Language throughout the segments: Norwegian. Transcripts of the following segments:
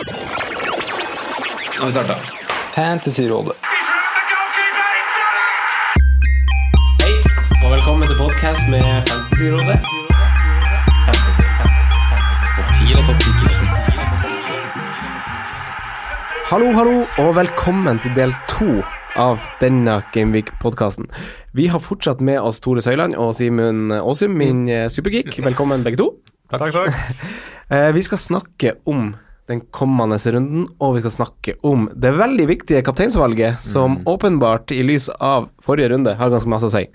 Nå har vi starta. Fantasyrådet. Hei, og velkommen til podcast med Fantasyrådet. Fantasy, fantasy, fantasy. Topp 10 eller topp 10 Hallo, hallo, og velkommen til del to av denne Gameweek-podkasten. Vi har fortsatt med oss Tore Søyland og Simen Aasum, min eh, supergeek. Velkommen, begge to. Takk, takk. Eh, vi skal snakke om den kommende runden, og vi skal snakke om det veldig viktige kapteinsvalget, som åpenbart, i lys av forrige runde, har ganske masse å si.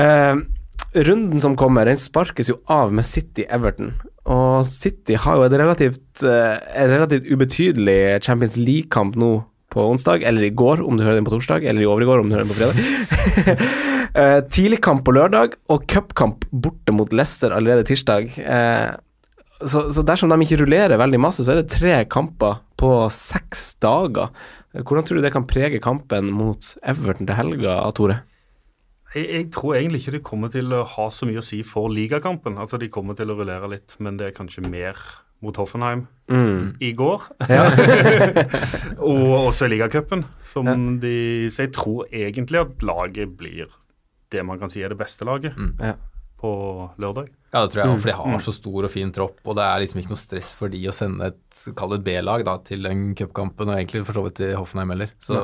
uh, runden som kommer, den sparkes jo av med City-Everton. Og City har jo et relativt, uh, et relativt ubetydelig Champions League-kamp nå på onsdag, eller i går om du hører den på torsdag, eller i overgår om du hører den på fredag. uh, Tidligkamp på lørdag og cupkamp borte mot Leicester allerede tirsdag. Eh, så, så dersom de ikke rullerer veldig masse, så er det tre kamper på seks dager. Hvordan tror du det kan prege kampen mot Everton til helga, Tore? Jeg, jeg tror egentlig ikke det kommer til å ha så mye å si for ligakampen. Altså, De kommer til å rullere litt, men det er kanskje mer mot Hoffenheim Mm. i går. Ja. og også i ligacupen. Ja. de, Så jeg tror egentlig at laget blir det man kan si er det beste laget Ja. På lørdag. Ja, det tror jeg, for de har så stor og fin tropp, og det er liksom ikke noe stress for de å sende et kall et B-lag da, til den cupkampen, og egentlig for så vidt til Hoffenheim heller. Så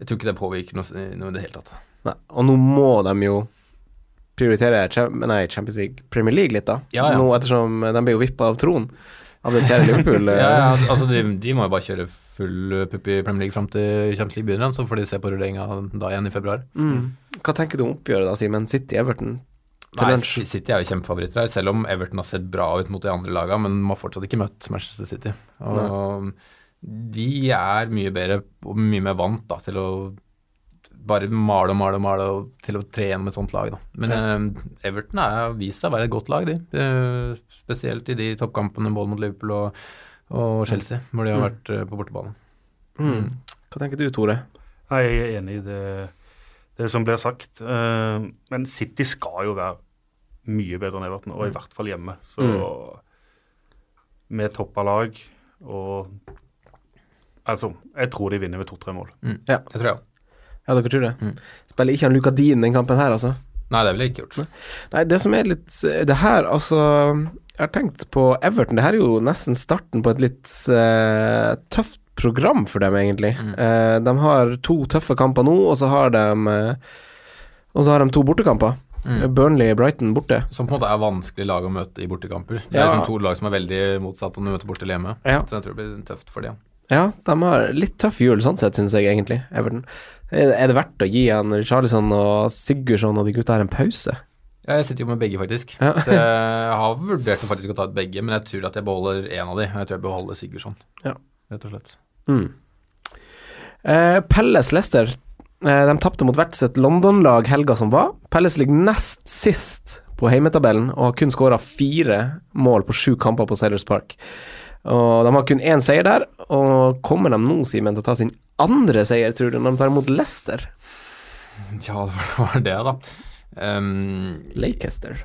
jeg tror ikke det påvirker noe, noe i det hele tatt. Nei, og nå må de jo prioritere nei, Champions League, Premier League litt, da. Ja, ja. Nå ettersom de ble jo vippa av tronen av det kjære Liverpool. Ja, eh, ja, altså de, de må jo bare kjøre full pupp i Premier League fram til Champions League begynner, så får de se på rulleringa da igjen i februar. Mm. Hva tenker du om oppgjøret da, Simen? City-Everton Nei? City er jo kjempefavoritter her, selv om Everton har sett bra ut mot de andre lagene, men de har fortsatt ikke møtt Manchester City. Og de er mye bedre og mye mer vant da, til å bare male og male og male og til å tre gjennom et sånt lag. Da. Men eh, Everton har vist seg å være et godt lag, de. Eh, spesielt i de toppkampene både mot Liverpool og, og Chelsea, hvor de har vært eh, på bortebane. Mm. Hva tenker du, Tore? Nei, Jeg er enig i det, det som blir sagt. Men City skal jo være mye bedre enn Everton, og i hvert fall hjemme. Så med toppa lag og Altså, jeg tror de vinner med to-tre mål. Ja. Det tror jeg òg. Ja, dere tror det? Mm. Spiller ikke han Luka Dean den kampen her, altså? Nei, det ville jeg ikke gjort. Nei, det som er litt Det her, altså Jeg har tenkt på Everton. Det her er jo nesten starten på et litt uh, tøft program for dem, egentlig. Eh, de har to tøffe kamper nå, og så har de uh, Og så har de to bortekamper. Mm. Burnley Brighton borte. Som på en måte er vanskelig lag å møte i bortekamper. Det er Ja. liksom to lag som er veldig motsatt om du møter borte eller hjemme. Ja. Så jeg tror det blir tøft for dem. Ja, de har litt tøff jul sånn sett, syns jeg egentlig, Everton. Er det verdt å gi en Richarlison og Sigurdsson og de gutta her en pause? Ja, jeg sitter jo med begge, faktisk. Ja. Så jeg har vurdert faktisk å ta ut begge, men jeg tror at jeg beholder én av de. Jeg tror jeg beholder Sigurdsson, Ja. rett og slett. Mm. Eh, Pelles Leicester. Eh, de tapte mot hvert sitt London-lag helga som var. Pelles ligger nest sist på heimetabellen og har kun skåra fire mål på sju kamper på Sailors Park. Og De har kun én seier der, og kommer de nå, Simen, til å ta sin andre seier, tror du, når de tar imot Leicester? Ja, det var det, da. Um, Leicester.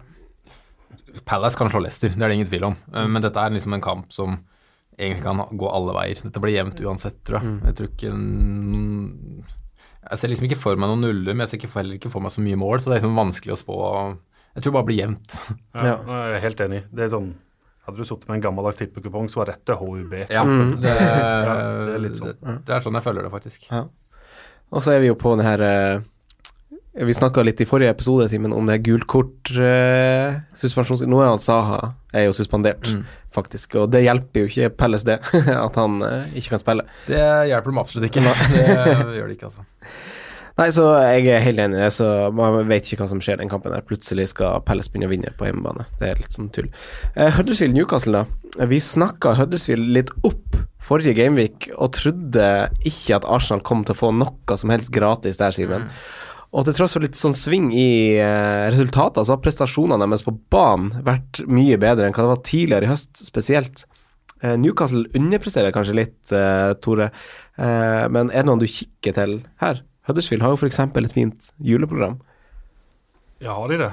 Palace kan slå Leicester, det er det ingen tvil om. Um, men dette er liksom en kamp som egentlig kan gå alle veier. Dette blir jevnt uansett, tror jeg. Jeg tror ikke mm, Jeg ser liksom ikke for meg noen nuller, men jeg ser ikke, heller ikke for meg så mye mål, så det er liksom vanskelig å spå. Jeg tror det bare blir jevnt. Ja, Ja. Jeg er helt enig. Det er sånn, Hadde du sittet med en gammeldags tippekupong, så var dette HUB. Ja, Mm. det, det er litt sånn. det, det er sånn jeg føler det, faktisk. Og så er vi jo på den her eh, Vi snakka litt i forrige episode, Simen, om det gult kort uh, suspensjons... Nå er av Saha er jo suspendert, Mm. Faktisk, og det hjelper jo ikke Pelles det, at han eh, ikke kan spille. Det hjelper dem absolutt ikke. Det gjør det ikke, altså. Nei, så jeg er helt enig. Så man vet ikke hva som skjer den kampen. der Plutselig skal Pelles begynne å vinne på hjemmebane. Det er litt sånn tull. Uh, Huddersfield-Newcastle, da. Vi snakka Huddersfield litt opp forrige gameweek og trodde ikke at Arsenal kom til å få noe som helst gratis der, Simen. Og til tross for litt sånn sving i uh, resultater, så har prestasjonene deres på banen vært mye bedre enn hva det var tidligere i høst, spesielt. Eh, Newcastle underpresterer kanskje litt, eh, Tore, Eh, men er det noen du kikker til her? Huddersfield har jo f.eks. et fint juleprogram. Ja, har de det?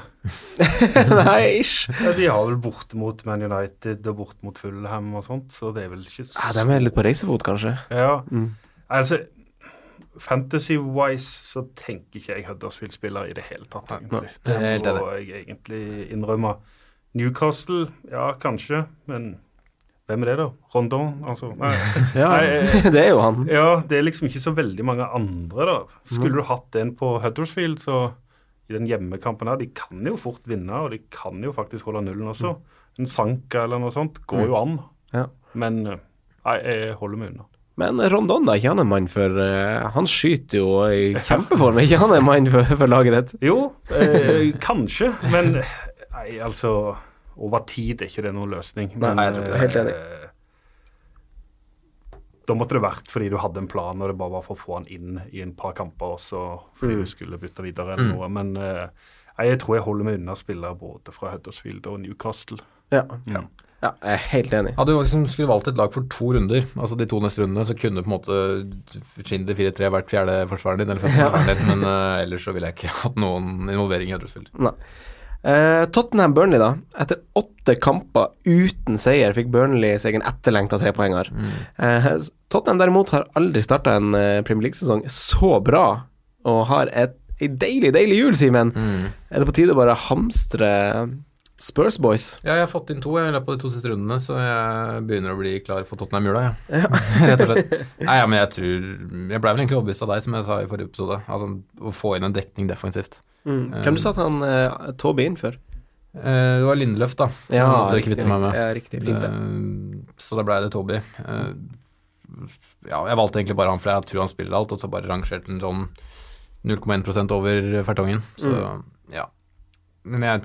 Nei, ish. Ja, de har vel borte mot Man United og borte mot Fulham og sånt, så det er vel ikke Ja, de er litt på reisefot, kanskje. Ja, Mm. altså Fantasy-wise så tenker ikke jeg Huddersfield-spiller i det hele tatt, egentlig. Det må jeg egentlig innrømme. Newcastle, ja, kanskje, men hvem er det, da? Rondon? Altså, nei. Ja, Nei, det er jo han. Ja, det er liksom ikke så veldig mange andre, da. Skulle du hatt en på Huddersfield, så i den hjemmekampen her, de kan jo fort vinne, og de kan jo faktisk holde nullen også. En Sanka eller noe sånt går jo an, Ja. men eh, nei, jeg holder meg unna. Men Rondon, da, ikke han en mann for uh, Han skyter jo i kjempeform, ikke han en mann for, for laget ditt? Jo, eh, kanskje, men nei, altså Over tid er ikke det noen løsning. Nei, jeg tror ikke det. Helt enig. eh, Da måtte det vært fordi du hadde en plan, og det bare var for å få han inn i en par kamper også, fordi Mm. du skulle bytte videre eller noe. Men eh, jeg tror jeg holder meg unna spillere både fra Huddersfield og Newcastle. Ja. Ja. Ja, jeg er helt enig. Hadde du liksom skulle valgt et lag for to runder, altså de to neste rundene, så kunne på en måte Schinder 4-3 vært fjerde forsvareren din, eller femte forsvareren din, men uh, ellers så ville jeg ikke hatt noen involvering i Huddersfield. Nei. Eh, Tottenham-Burnley, da. Etter åtte kamper uten seier fikk Burnley seg en etterlengta trepoenger. Eh, Tottenham derimot har aldri starta en Premier League-sesong så bra, og har et ei deilig, deilig jul, Simen. Er det på tide å bare hamstre Spurs Boys? Ja, jeg har fått inn to i løpet av de to siste rundene, så jeg begynner å bli klar for Tottenham-jula, ja. Rett og slett. Nei, ja, men jeg tror Jeg ble vel egentlig overbevist av deg, som jeg sa i forrige episode. Altså, å få inn en dekning defensivt. Hvem du satte han uh, Toby inn for? Uh, det var Lindløf, da, som Ja, jeg riktig, meg med. ja, riktig. Fint, det. Uh, så da ble det Toby. Eh, ja, jeg valgte egentlig bare han, for jeg tror han spiller alt, og så bare rangerte han sånn 0,1% over fertongen. Så Mm. ja. Men jeg,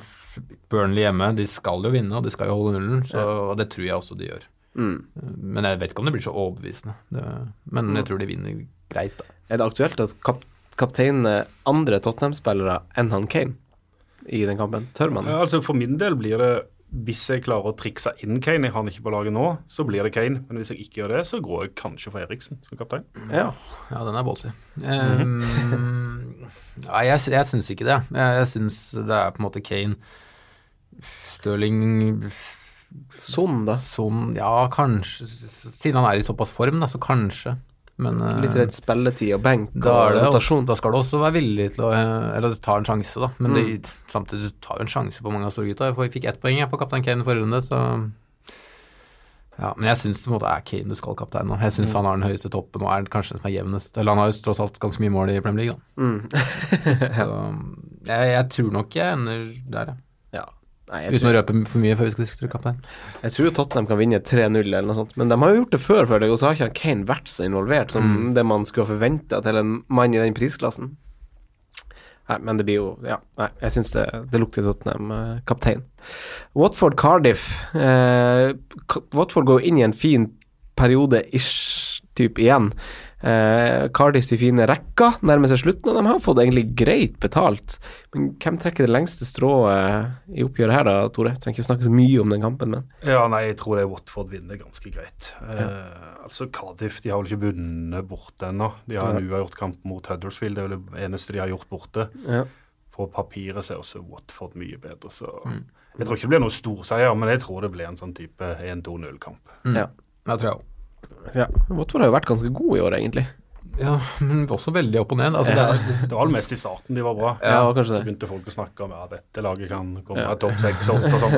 Burnley hjemme, de skal jo vinne, og de skal jo holde nullen, så og det tror jeg også de gjør. Mm. Men jeg vet ikke om det blir så overbevisende. Det, men jeg tror de vinner greit, da. Er det aktuelt at kap kapteinen andre Tottenham-spillere enn han Kane i den kampen? Tør man det? Ja, altså For min del blir det hvis jeg klarer å trikse inn Kane, jeg har han ikke på laget nå, så blir det Kane. Men hvis jeg ikke gjør det, så går jeg kanskje for Eriksen som kaptein. Ja. Ja, den er ballsy. Um, Nei, jeg, jeg syns ikke det. Jeg, jeg syns det er på en måte Kane, Stirling Sånn, da. Son, ja, kanskje Siden han er i såpass form, da, så kanskje. Men eh, Litt redd spilletid og benk og rotasjon. da skal du også være villig til å eh, Eller ta en sjanse, da. Men Mm. det, samtidig du tar jo en sjanse på mange av storgutta. Jeg fikk ett poeng jeg på kaptein Kane forrige runde, så ja, Men jeg syns det måte er Kane du skal kapteine. Jeg syns Mm. han har den høyeste toppen og er kanskje den som er jevnest. Eller han har jo tross alt ganske mye mål i Premier League, da. Mm. Så jeg, jeg tror nok jeg ender der, ja. Nei, Uten tror, å røpe for mye før vi skal diskutere kaptein. jeg tror Tottenham kan vinne 3-0 eller noe sånt, men de har jo gjort det før, føler jeg, og så har ikke Kane vært så involvert som Mm. det man skulle ha forventa til en mann i den prisklassen. Nei, men det blir jo Ja, nei, jeg syns det, det lukter Tottenham eh, kaptein. Watford Cardiff. Eh, Watford går inn i en fin periode ish typ igjen. Eh, Cardiffs i fine rekker nærmer seg slutten, og de har fått egentlig greit betalt. Men hvem trekker det lengste strået i oppgjøret her, da, Tore? Trenger ikke snakke så mye om den kampen, men Ja, nei, jeg tror det er Watford vinner ganske greit. Eh, altså Cardiff de har vel ikke vunnet borte ennå. De har en uavgjort kamp mot Huddersfield, det er vel det eneste de har gjort borte. ja. På papiret ser også Watford mye bedre, så jeg tror ikke det blir noen storseier, men jeg tror det blir en sånn type 1-2-0-kamp. Ja. Det tror jeg òg. Ja. Watford har jo vært ganske god i år, egentlig. Ja, men også veldig opp og ned. Altså, det er, Det var vel mest i starten de var bra. Ja, kanskje Så det. begynte folk å snakke om at dette laget kan komme Ja. topp seks og åtte og sånn.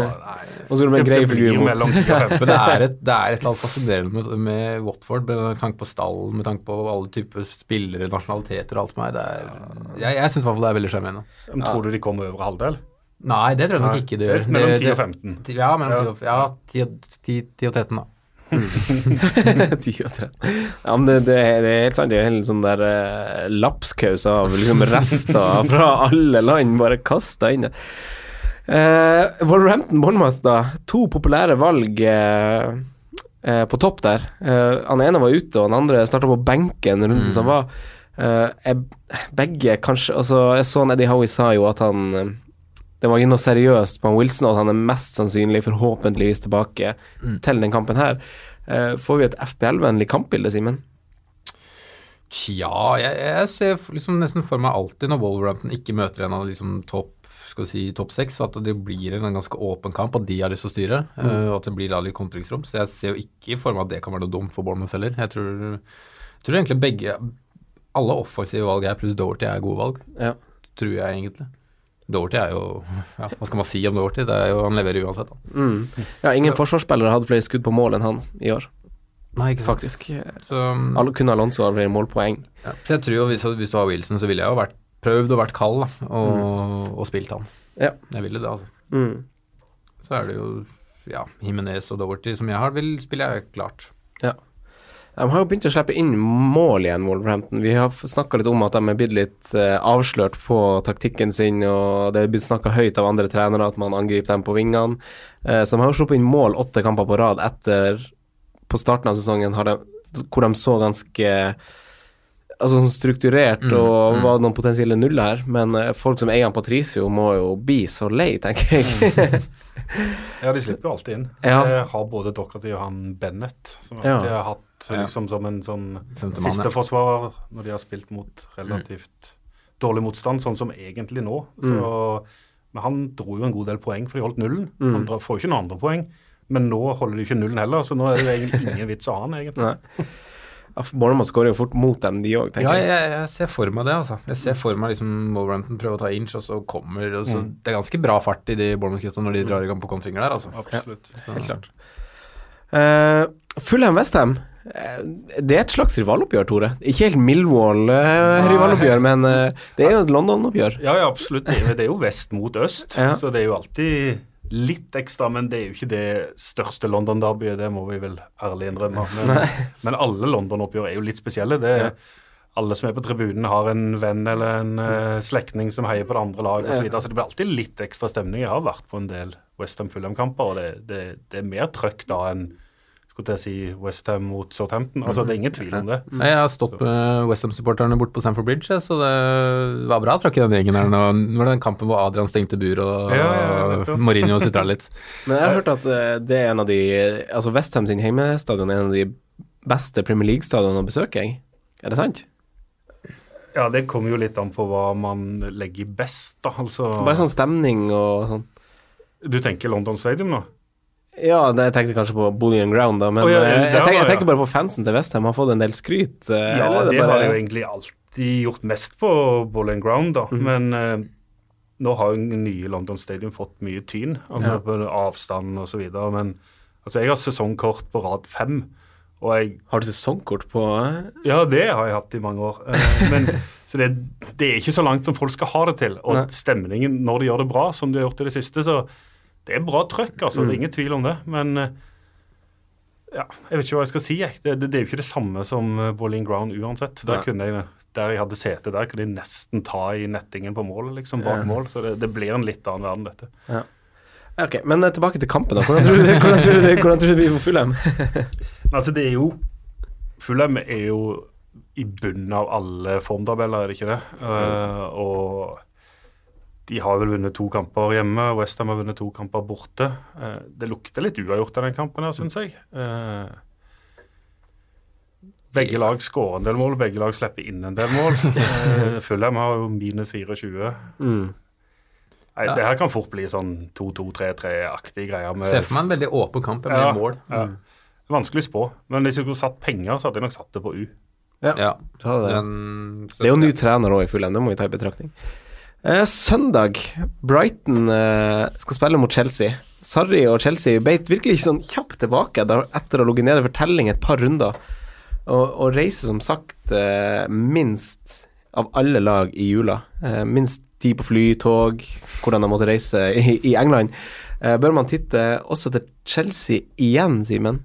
Så går det med en grei figur blir mot mellom 10 og 15. men det er, et, det er et eller annet fascinerende med, med Watford, med tanke på stallen, med tanke på alle typer spillere, nasjonaliteter og alt som er. Det er jeg jeg syns i hvert fall det er veldig sjarmerende. Tror du de kommer over halvdel? Nei, det tror jeg nok Nei, ikke de det er gjør. mellom 10 og det- 15. Ja, mellom Ja. 10 og, ja, 10 10, 10 og 13, da. 10 og 13. Ja, men det, det, er- det er helt sant. Det er en sånn der uh, lapskaus av liksom rester fra alle land bare kasta inn der. Uh, Wolverhampton Bournemouth, da. To populære valg eh, eh, på topp der. Eh, han ene var ute, og den andre starta på benken runden som var. Eh, begge kanskje Altså, jeg så Eddie Howie sa jo at han eh, det var ikke noe seriøst på han Wilson, og at han er mest sannsynlig forhåpentligvis tilbake til den kampen her. Eh, får vi et FPL-vennlig kampbilde, Simen? Tja, jeg, jeg ser liksom nesten for meg alltid når Wolverhampton ikke møter en av liksom topp skal vi si, topp seks, og at det blir en ganske åpen kamp, at de har lyst til å styre. eh, og at det blir da litt kontringsrom. Så jeg ser jo ikke for meg at det kan være noe dumt for Bournemouth heller. Jeg tror, tror egentlig begge Alle offensive valg her pluss Doherty er gode valg, Ja. tror jeg egentlig. Doherty er jo ja, Hva skal man si om Doherty? Det er jo, han leverer uansett, da. Mm. ja, ingen forsvarsspillere hadde flere skudd på mål enn han i år, Nei, ikke faktisk. Så, Alle kun Alonso har flere målpoeng. ja. så jeg tror jo hvis, hvis du har Wilson, så ville jeg jo vært prøvd og vært kald, og, og spilt han. Ja. Jeg ville det, altså. Mm. Så er det jo ja, Jimenez og Doverty som jeg har, vil spille jeg klart. De har jo begynt å slippe inn mål igjen, Wolverhampton. Vi har snakka litt om at de er blitt litt eh, avslørt på taktikken sin, og det er blitt snakka høyt av andre trenere at man angriper dem på vingene. Eh, så de har jo sluppet inn mål åtte kamper på rad etter På starten av sesongen har de, hvor de så ganske Altså sånn strukturert Mm, og mm. var noen potensielle nuller her, men eh, folk som eier Patricio, må jo bli så lei, tenker jeg. Ja, de slipper jo alltid inn. Ja. Jeg har både Dockerty og han Bennett, som Ja. har hatt. Liksom som en sånn ja. sisteforsvarer når de har spilt mot relativt dårlig motstand, sånn som egentlig nå. Så, men han dro jo en god del poeng, for de holdt nullen. Mm. Han får jo ikke noen andre poeng. Men nå holder de ikke nullen heller, så nå er det egentlig ingen vits å ha han, egentlig. Ja, Bournemouth skårer jo fort mot dem, de òg, Ja, tenker jeg. jeg, jeg ser for meg det, altså. Jeg ser for meg liksom Wolverhampton prøve å ta inch, og så kommer og så, Det er ganske bra fart i de Bournemouth-gutta når de drar i gang på kontringer der, altså. Absolutt. Ja, Helt klart. Uh, Fulham-Westham, det er et slags rivaloppgjør, Tore. Ikke helt Millwall-rivaloppgjør, men eh, det er jo et London-oppgjør. Ja, ja, absolutt. Det er, det er jo vest mot øst, Ja. så det er jo alltid litt ekstra. Men det er jo ikke det største London-derbyet, det må vi vel ærlig innrømme. Men, men alle London-oppgjør er jo litt spesielle. Det er, Alle som er på tribunen, har en venn eller en uh, slektning som heier på det andre laget osv. Så, videre. så det blir alltid litt ekstra stemning. Jeg har vært på en del Westham Fulham-kamper, og det, det, det er mer trøkk da enn skulle jeg si Westham mot Southampton. Altså, det er ingen tvil om det. Nei, Jeg har stått med Westham-supporterne bort på Stamford Bridge, så det var bra trakk i den gjengen der Nå var det den kampen hvor Adrian stengte bur og, Ja, ja, Mourinho sutra litt. Men jeg har hørt at eh, det er en av de Altså Westham sin hjemmestadion er en av de beste Premier League-stadionene å besøke. jeg. Er det sant? Ja, det kommer jo litt an på hva man legger best, da. Altså, Bare sånn stemning og sånn. Du tenker London Stadium nå? Ja, jeg tenkte kanskje på Bullion Ground, da, men oh, ja, eh, ja, jeg, tenker, jeg tenker bare på fansen til Westham. Har fått en del skryt. eh, Ja, er det bare- har jo egentlig alltid gjort mest på Bully and Ground, da. Mm. Men eh, nå har jo nye London Stadium fått mye tyn, altså Ja. på avstand og så videre. Men altså, jeg har sesongkort på rad fem, og jeg Har du sesongkort på eh? Ja, det har jeg hatt i mange år. Eh, men, så det, det er ikke så langt som folk skal ha det til. Og Nei. stemningen når de gjør det bra, som de har gjort i det siste, så det er bra trøkk, altså. Mm. Det er ingen tvil om det. Men eh, ja, jeg vet ikke hva jeg skal si. Det, det, det er jo ikke det samme som eh, Bowling Ground uansett. Der, kunne jeg, der jeg hadde sete, der kunne jeg nesten ta i nettingen på mål, liksom, bak Ja. mål. Så det, det blir en litt annen verden, dette. Ja, Ok, men eh, tilbake til kampen, da. Hvordan tror du det, hvordan tror du det, hvordan tror du det blir for Fulham? Altså, det er jo Fulheim er jo i bunnen av alle formtabeller, er det ikke det? Uh, og de har vel vunnet to kamper hjemme, Westham har vunnet to kamper borte. Eh, det lukter litt uavgjort av den kampen her, syns jeg. Eh, begge lag skårer en del mål, begge lag slipper inn en del mål. Uh, Fulham har jo minus 24. Mm. Nei, Ja. Det her kan fort bli sånn 2-2-3-3-aktige greier. med Ser for meg en veldig åpen kamp med Ja, mål. Ja. Det er Vanskelig å spå, men hvis jeg skulle satt penger, så hadde jeg nok satt det på U. Ja, det. men Det er jo ny trener òg i Fulham, det må vi ta i betraktning. Eh, søndag, Brighton eh, skal spille mot Chelsea. Sarri og Chelsea beit virkelig ikke sånn kjapt tilbake etter å ha ligget nede for telling et par runder. Og, og reiser som sagt eh, minst av alle lag i jula. Minst tid på fly, tog, hvordan de måtte reise i, i England. Bør man titte også til Chelsea igjen, Simen?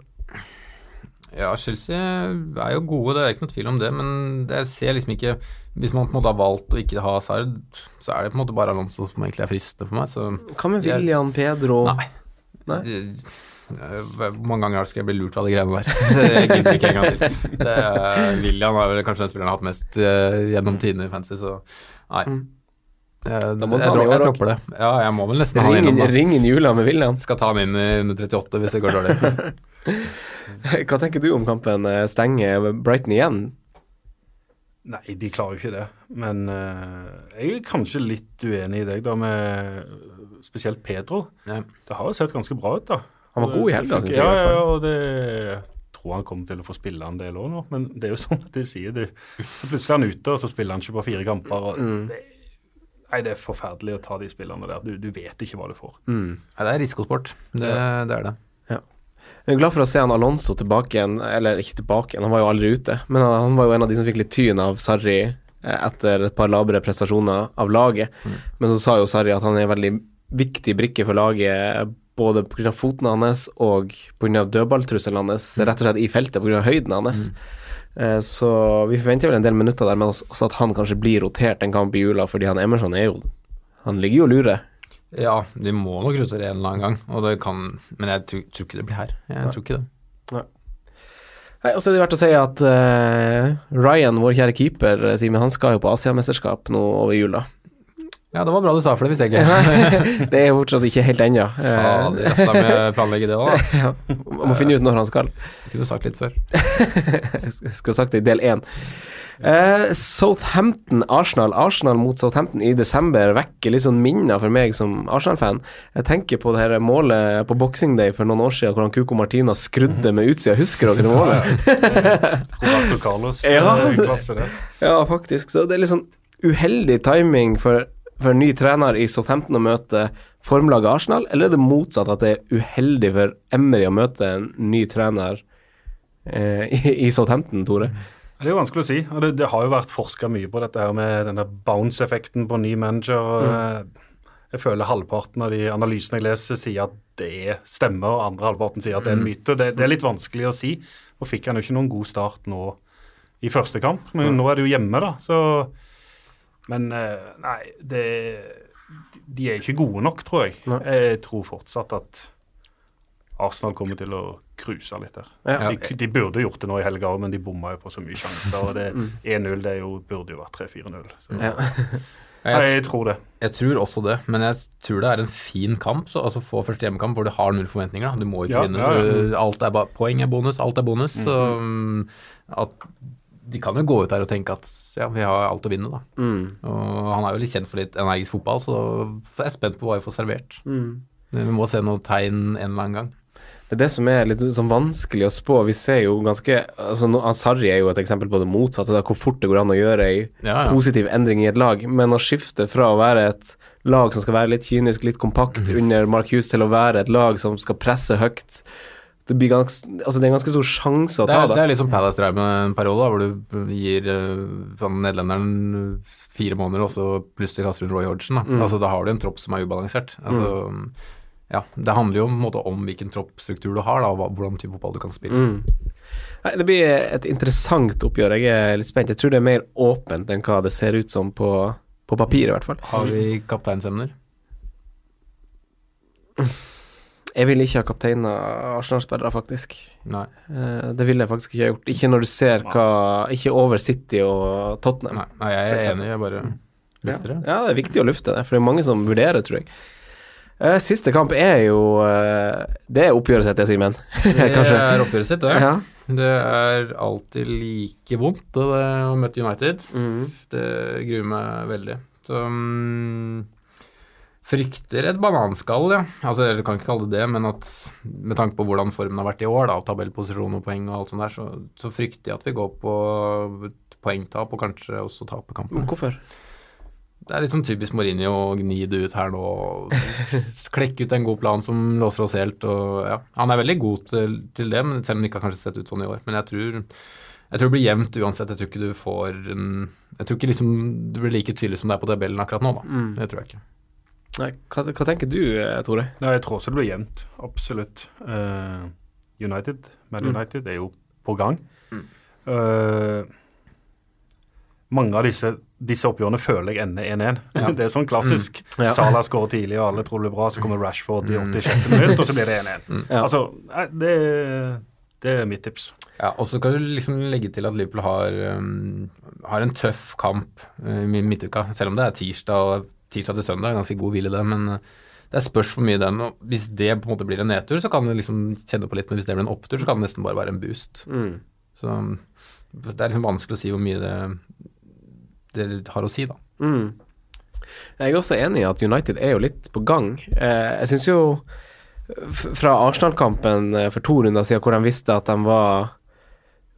Ja, Chelsea er jo gode, det er ikke noe tvil om det, men det ser liksom ikke Hvis man på en måte har valgt å ikke ha Sard, så er det på en måte bare Alonso som egentlig er fristende for meg, så Hva med Jeg- William, Pedro Nei. Nei? Hvor mange ganger skal jeg bli lurt av de greiene der? Jeg gidder ikke en gang til. Det er, William er vel kanskje den spilleren jeg har hatt mest eh, gjennom tidene i fantasy, så nei. Mm. Eh, Da må jeg, dro- jeg dropper det. Ja, jeg må vel nesten ha han inn, innom, ring inn jula med William. Skal ta han inn i under 38 hvis det går dårlig. Hva tenker du om kampen? Eh, Stenger Brighton igjen? Nei, de klarer jo ikke det. Men uh, jeg er kanskje litt uenig i deg, da, med spesielt Pedro. Ja. Det har jo sett ganske bra ut, da. Han var god i helga, syns jeg, Ja, ja, og det tror han kommer til å få spille en del òg nå. Men det er jo sånn at de sier du. Så plutselig er han ute, og så spiller han ikke på fire kamper. Og Mm. det, nei, det er forferdelig å ta de spillerne der. Du, du vet ikke hva du får. Mm. Nei, det er risikosport. Det, det er det. Jeg er glad for å se han Alonso tilbake igjen, eller ikke tilbake igjen, han var jo aldri ute. Men han, han var jo en av de som fikk litt tyn av Sarri eh, etter et par labre prestasjoner av laget. Men så sa jo Sarri at han er en veldig viktig brikke for laget, både pga. foten hans og pga. dødballtrusselen hans, rett og slett i feltet pga. høyden hans. Mm. Så vi forventer vel en del minutter der, men også at han kanskje blir rotert en kamp i jula, fordi han Emerson er jo Han ligger jo og lurer. Ja, de må nok russere en eller annen gang, og det kan Men jeg tror, tror ikke det blir her. Jeg tror ikke det. Nei, og så er det verdt å si at uh, Ryan, vår kjære keeper, Simen, han skal jo på Asiamesterskap nå over jula. Ja, det var bra du sa, for det hvis jeg ikke. det er fortsatt ikke helt ennå. Faen, Eh, jeg skal med planlegge det òg, da. ja, må finne ut når han skal. Det kunne du sagt litt før. Jeg skulle sagt det i del én. Uh, Southampton, Arsenal. Arsenal mot Southampton i desember vekker litt sånn minner for meg som Arsenal-fan. Jeg tenker på det her målet på Boxing Day for noen år siden, hvor han Cuco Martina skrudde med utsida. Husker dere det målet? Roberto Carlos Ja. eh. Ja, faktisk. Så det er litt sånn uheldig timing for, for en ny trener i Southampton å møte formlaget Arsenal, eller er det motsatt at det er uheldig for Emry å møte en ny trener eh, i, i Southampton, Tore? Det er jo vanskelig å si. og Det, det har jo vært forska mye på dette her med denne bounce-effekten på ny manager. og eh, Jeg føler halvparten av de analysene jeg leser, sier at det stemmer, og andre halvparten sier at det er en myte. Det, det er litt vanskelig å si. Nå fikk han jo ikke noen god start nå i første kamp, men nå er det jo hjemme, da. Så Men eh, nei, det De er ikke gode nok, tror jeg. Nei. Jeg tror fortsatt at Arsenal kommer til å cruise litt der. Ja. De, de burde gjort det nå i helga òg, men de bomma jo på så mye sjanser. og det 1-0 det er jo, burde jo vært 3-4-0. Ja. Jeg, jeg tror det. jeg tror også det, men jeg tror det er en fin kamp. Så, altså Få første hjemmekamp hvor du har null forventninger. Da. Du må ikke Ja, vinne. ja, ja. Du, alt er bare, poeng er bonus, alt er bonus. Så mm, at de kan jo gå ut der og tenke at ja, vi har alt å vinne, da. Mm. Og han er jo litt kjent for litt energisk fotball, så jeg er spent på hva vi får servert. Mm. Vi må se noen tegn en eller annen gang. Det er det som er litt sånn vanskelig å spå. Vi ser jo ganske altså Sarri er jo et eksempel på det motsatte, da, hvor fort det går an å gjøre ei Ja, ja. positiv endring i et lag. Men å skifte fra å være et lag som skal være litt kynisk, litt kompakt under Mark Hughes, til å være et lag som skal presse høyt Det, blir gans, altså det er en ganske stor sjanse å Det ta, er, det er litt som Palace drev med en periode, hvor du gir uh, sånn nederlenderen fire måneder, og så plutselig kaster du Roy Hodgson. Da. Altså, da har du en tropp som er ubalansert. Altså, ja, det handler jo måte om hvilken troppstruktur du har, da, og hvordan type fotball du kan spille. Mm. Nei, det blir et interessant oppgjør. Jeg er litt spent. Jeg tror det er mer åpent enn hva det ser ut som på, på papir, i hvert fall. Har vi kapteinsemner? Jeg vil ikke ha kapteina Arsenal-spillere, faktisk. Nei. Eh, Det ville jeg faktisk ikke ha gjort. Ikke når du ser hva Ikke over City og Tottenham. Nei, nei, jeg er enig, jeg bare lufter det. Ja, det er viktig å lufte det, for det er mange som vurderer, tror jeg. Eh, Siste kamp er jo eh, Det er oppgjøret sitt, det, Simen. Det er oppgjøret sitt, det. Ja. Det er alltid like vondt å møte United. Mm. Det gruer meg veldig. Så mm, frykter et bananskall, ja. Altså, jeg kan ikke kalle det det, men at med tanke på hvordan formen har vært i år, da, tabellposisjon og poeng og alt sånt der, så, så frykter jeg at vi går på poengtap og kanskje også taper kampen. Hvorfor? Det er litt sånn typisk Mourinho å gni det ut her nå. og Klekke ut en god plan som låser oss helt. Og, ja. Han er veldig god til, til det, men selv om det ikke har kanskje sett ut sånn i år. Men jeg tror, jeg tror det blir jevnt uansett. Jeg tror ikke du får en Jeg tror ikke liksom det blir like tydelig som det er på tabellen akkurat nå, da. Mm. Det tror jeg ikke. Nei, hva, hva tenker du, eh, Tore? Nei, jeg tror også det blir jevnt. Absolutt. Uh, United, Man Mm. United er jo på gang. Mm. Uh, mange av disse, disse oppgjørene føler jeg ender 1-1. Ja. Det er sånn klassisk. Mm. Ja. Salah skårer tidlig, og alle tror det blir bra, så kommer Rashford i 86. minutt, og så blir det 1-1. Ja. Altså, det, det er mitt tips. Ja, og så kan du liksom legge til at Liverpool har, um, har en tøff kamp uh, i midtuka, selv om det er tirsdag og tirsdag til søndag, ganske god hvile det, men uh, det er spørs for mye den, og hvis det på en måte blir en nedtur, så kan du liksom kjenne på litt, men hvis det blir en opptur, så kan det nesten bare være en boost. Mm. Så um, det er liksom vanskelig å si hvor mye det det har å si, da. Mm. Jeg er også enig i at United er jo litt på gang. Eh, jeg syns jo fra Arsenal-kampen eh, for to runder siden, hvor de visste at de var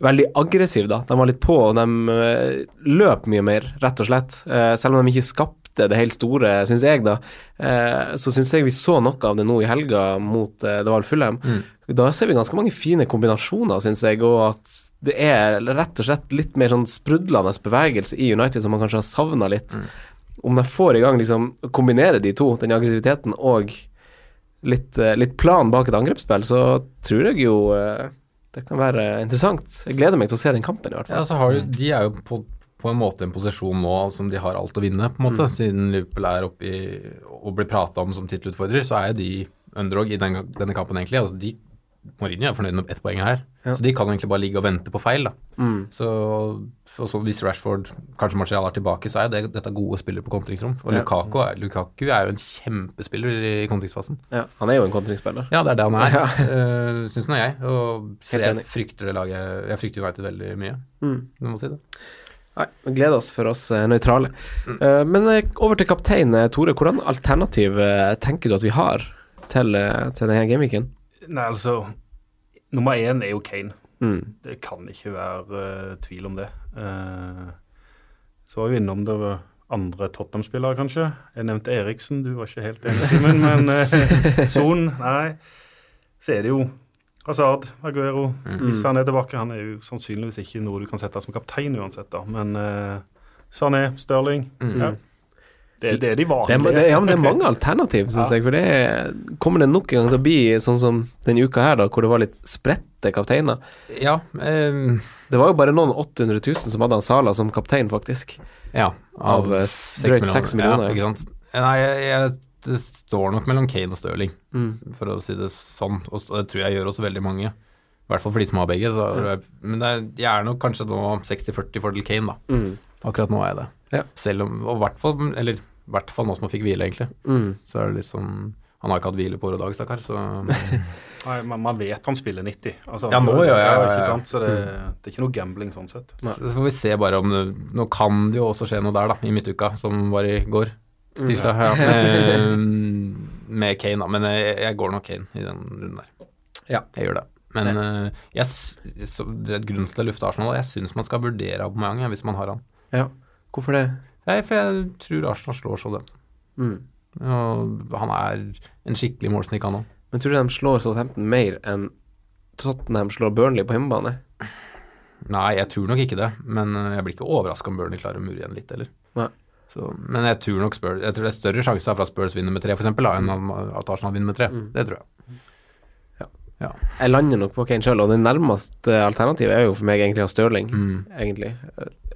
veldig aggressive, da. De var litt på, og de eh, løp mye mer, rett og slett. Eh, selv om de ikke skapte det helt store, syns jeg, da. Eh, så syns jeg vi så noe av det nå i helga mot eh, det var Fulham. Da ser vi ganske mange fine kombinasjoner, syns jeg, og at det er rett og slett litt mer sånn sprudlende bevegelse i United som man kanskje har savna litt om de får i gang liksom kombinere de to, den aggressiviteten og litt, eh, litt plan bak et angrepsspill, så tror jeg jo eh, det kan være interessant. Jeg gleder meg til å se den kampen, i hvert Ja, fall. så har du, De er jo på, på en måte en posisjon nå som de har alt å vinne, på en måte. Siden Liverpool er oppe i og blir prata om som tittelutfordrer, så er jo de underdog i den, denne kampen, egentlig. Altså, de Mourinho er fornøyd med ett poeng her, Ja. så de kan egentlig bare ligge og vente på feil. da. Mm. Så, så hvis Rashford, kanskje Martial er tilbake, så er det, dette gode spillere på kontringsrom. Og Ja. Lukaku, er, Lukaku er jo en kjempespiller i kontringsfasen. Ja, han er jo en kontringsspiller. Ja, det er det han er, Ja. uh, syns nå jeg. Og jeg frykter det laget Jeg frykter United veldig mye, Mm. jeg må si det. Nei, vi gleder oss for oss eh, nøytrale. Eh, men eh, over til kaptein Tore. Hvordan alternativ tenker du at vi har til, til denne gameweeken? Nei, altså Nummer én er jo Kane. Mm. Det kan ikke være uh, tvil om det. Uh, så var vi innom det var andre Tottenham-spillere, kanskje. Jeg nevnte Eriksen, du var ikke helt enig, Simen. Men uh, Son, nei. Så er det jo Hazard, Aguero. Hvis han er tilbake. Han er jo sannsynligvis ikke noe du kan sette som kaptein uansett, da. Men uh, Sané, Stirling Mm. ja. det, det er de Det vanlige. er, det, ja, men det er mange alternativ, syns Ja. jeg. For det er, kommer det nok en gang til å bli sånn som denne uka her, da, hvor det var litt spredte kapteiner. Ja, Um, Det var jo bare noen 800 000 som hadde han Sala som kaptein, faktisk. ja Av, eh, drøyt 6 millioner. Ja, ikke sant. Nei, jeg, jeg, det står nok mellom Kane og Stirling, Mm. for å si det sånn. Og det tror jeg gjør også veldig mange. I hvert fall for de som har begge. Så, Men det er, jeg er nok kanskje nå 60-40 fordel Kane, da. Mm. Akkurat nå er jeg det. Ja. Selv om Og i hvert fall Eller i hvert fall nå som han fikk hvile, egentlig. Mm. Så er det liksom Han har ikke hatt hvile på året og dag, stakkar, så Nei, man, man vet han spiller 90. Altså, Ja, nå gjør jeg- ja, ja, Ikke ja. sant? Så det, det er ikke noe gambling sånn sett. Så får vi se bare om det Nå kan det jo også skje noe der, da, i midtuka, som var i går. Tirsdag. Ja. Med, med Kane, da. Men jeg, jeg går nok Kane i den runden der. Ja. Jeg gjør det. Men eh, jeg, så, det er et grunn til å lufte Arsenal. Jeg syns man skal vurdere Aubameyang ja, hvis man har han. ja. Hvorfor det? Nei, for jeg tror Arsenal slår så dem. Mm. Og han er en skikkelig målsnik, han òg. Men tror du de slår Southampton mer enn Tottenham slår Burnley på hjemmebane? Nei, jeg tror nok ikke det. Men eh, jeg blir ikke overraska om Burnley klarer å mure igjen litt, eller. Nei. Så, men jeg tror nok Spurs Jeg tror det er større sjanse for at Spurs vinner med tre, for eksempel, da, enn at Arsenal vinner med tre. Det tror jeg. Jeg lander nok på Kane sjøl, og det nærmeste alternativet er jo for meg egentlig ha Stirling. Mm. Egentlig.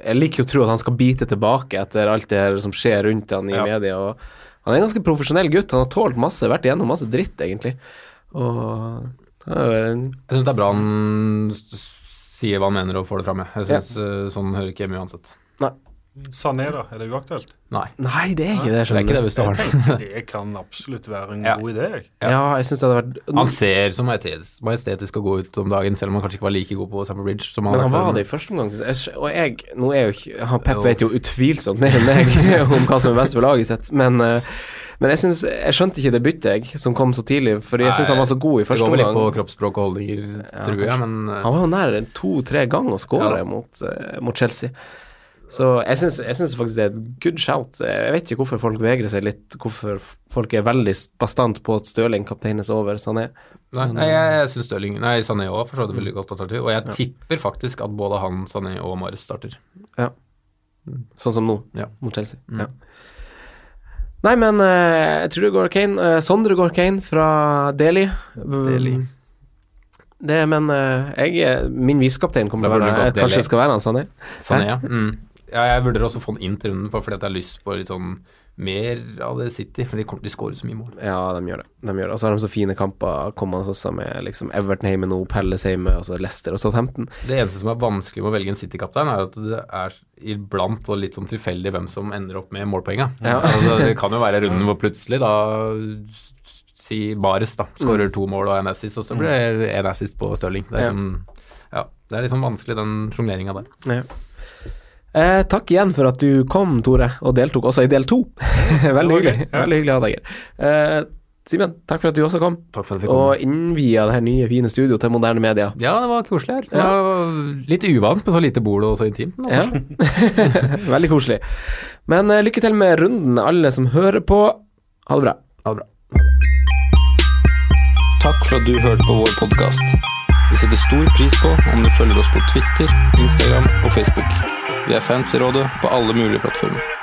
Jeg liker jo å tro at han skal bite tilbake etter alt det her som skjer rundt han i Ja. media. Og han er en ganske profesjonell gutt. Han har tålt masse, vært igjennom masse dritt, egentlig. Og en Jeg syns det er bra han sier hva han mener og får det fram. jeg. Jeg synes eh, Sånn hører ikke hjemme uansett. Sané, da? Er det uaktuelt? Nei, Nei, det er ikke det, det er ikke det hvis du har det. det kan absolutt være en Ja. god idé. jeg. Ja, jeg synes det hadde vært Han ser så majestetisk, å gå ut om dagen, selv om han kanskje ikke var like god på Tamper Bridge. Som han Men han var det i første omgang. syns jeg. Og jeg Nå er jo ikke han Pep vet jo utvilsomt mer enn meg om hva som er best for laget sitt, men eh, men jeg, synes, jeg skjønte ikke det byttet jeg, som kom så tidlig, fordi jeg syns han var så god i Det første går vel litt på omgang. kroppsspråk og holdninger, tror jeg, men eh, Han var jo nær to-tre ganger å skåre Ja. mot, eh, mot Chelsea. Så jeg syns, faktisk det er et good shout. Jeg vet ikke hvorfor folk vegrer seg litt, hvorfor folk er veldig bastant på at Støling kapteines over Sané. Nei, nei jeg, jeg syns Støling Nei, Sané òg for så vidt er veldig godt alternativ. Og jeg tipper faktisk at både han, Sané og Marius starter. Ja. Sånn som nå, Ja. mot Chelsea. Ja. Nei, men eh, jeg tror det går Kane. Eh, Sondre går Kane fra Delhi. Delhi. Mm, Det, men eh, jeg, min visekaptein kommer til å være Kanskje det skal være han Sané. Sané, ja. Mm. Ja. Jeg vurderer også å få han inn til runden, bare fordi at jeg har lyst på litt sånn mer av det City, for de, kommer- de skårer så mye mål. Ja, de gjør det. De gjør det. Og så har de så fine kamper kommende også, med liksom Everton hjemme nå, Pelles hjemme, og så Leicester og Southampton. Det eneste som er vanskelig med å velge en City-kaptein, er at det er iblant og litt sånn tilfeldig hvem som ender opp med målpoenga. Ja. Altså, det kan jo være runden hvor plutselig da Si Bares da, skårer Mm. to mål og en assist, og så blir det en assist på Stirling. Det er, Ja. som, ja, det er liksom vanskelig, den sjongleringa der. Ja. Eh, takk igjen for at du kom, Tore, og deltok også i del to. Veldig hyggelig. Veldig hyggelig å ha deg her. Eh, Simen, takk for at du også kom, Takk for at vi kom. og innvia det her nye, fine studio til moderne media. Ja, det var koselig her. Det var litt uvant med så lite bord og så intimt. Ja. Veldig koselig. Men eh, lykke til med runden, alle som hører på. Ha det bra. Ha det bra. Takk for at du hørte på vår podkast. Vi setter stor pris på om du følger oss på Twitter, Instagram og Facebook. Vi er fans i rådet på alle mulige plattformer.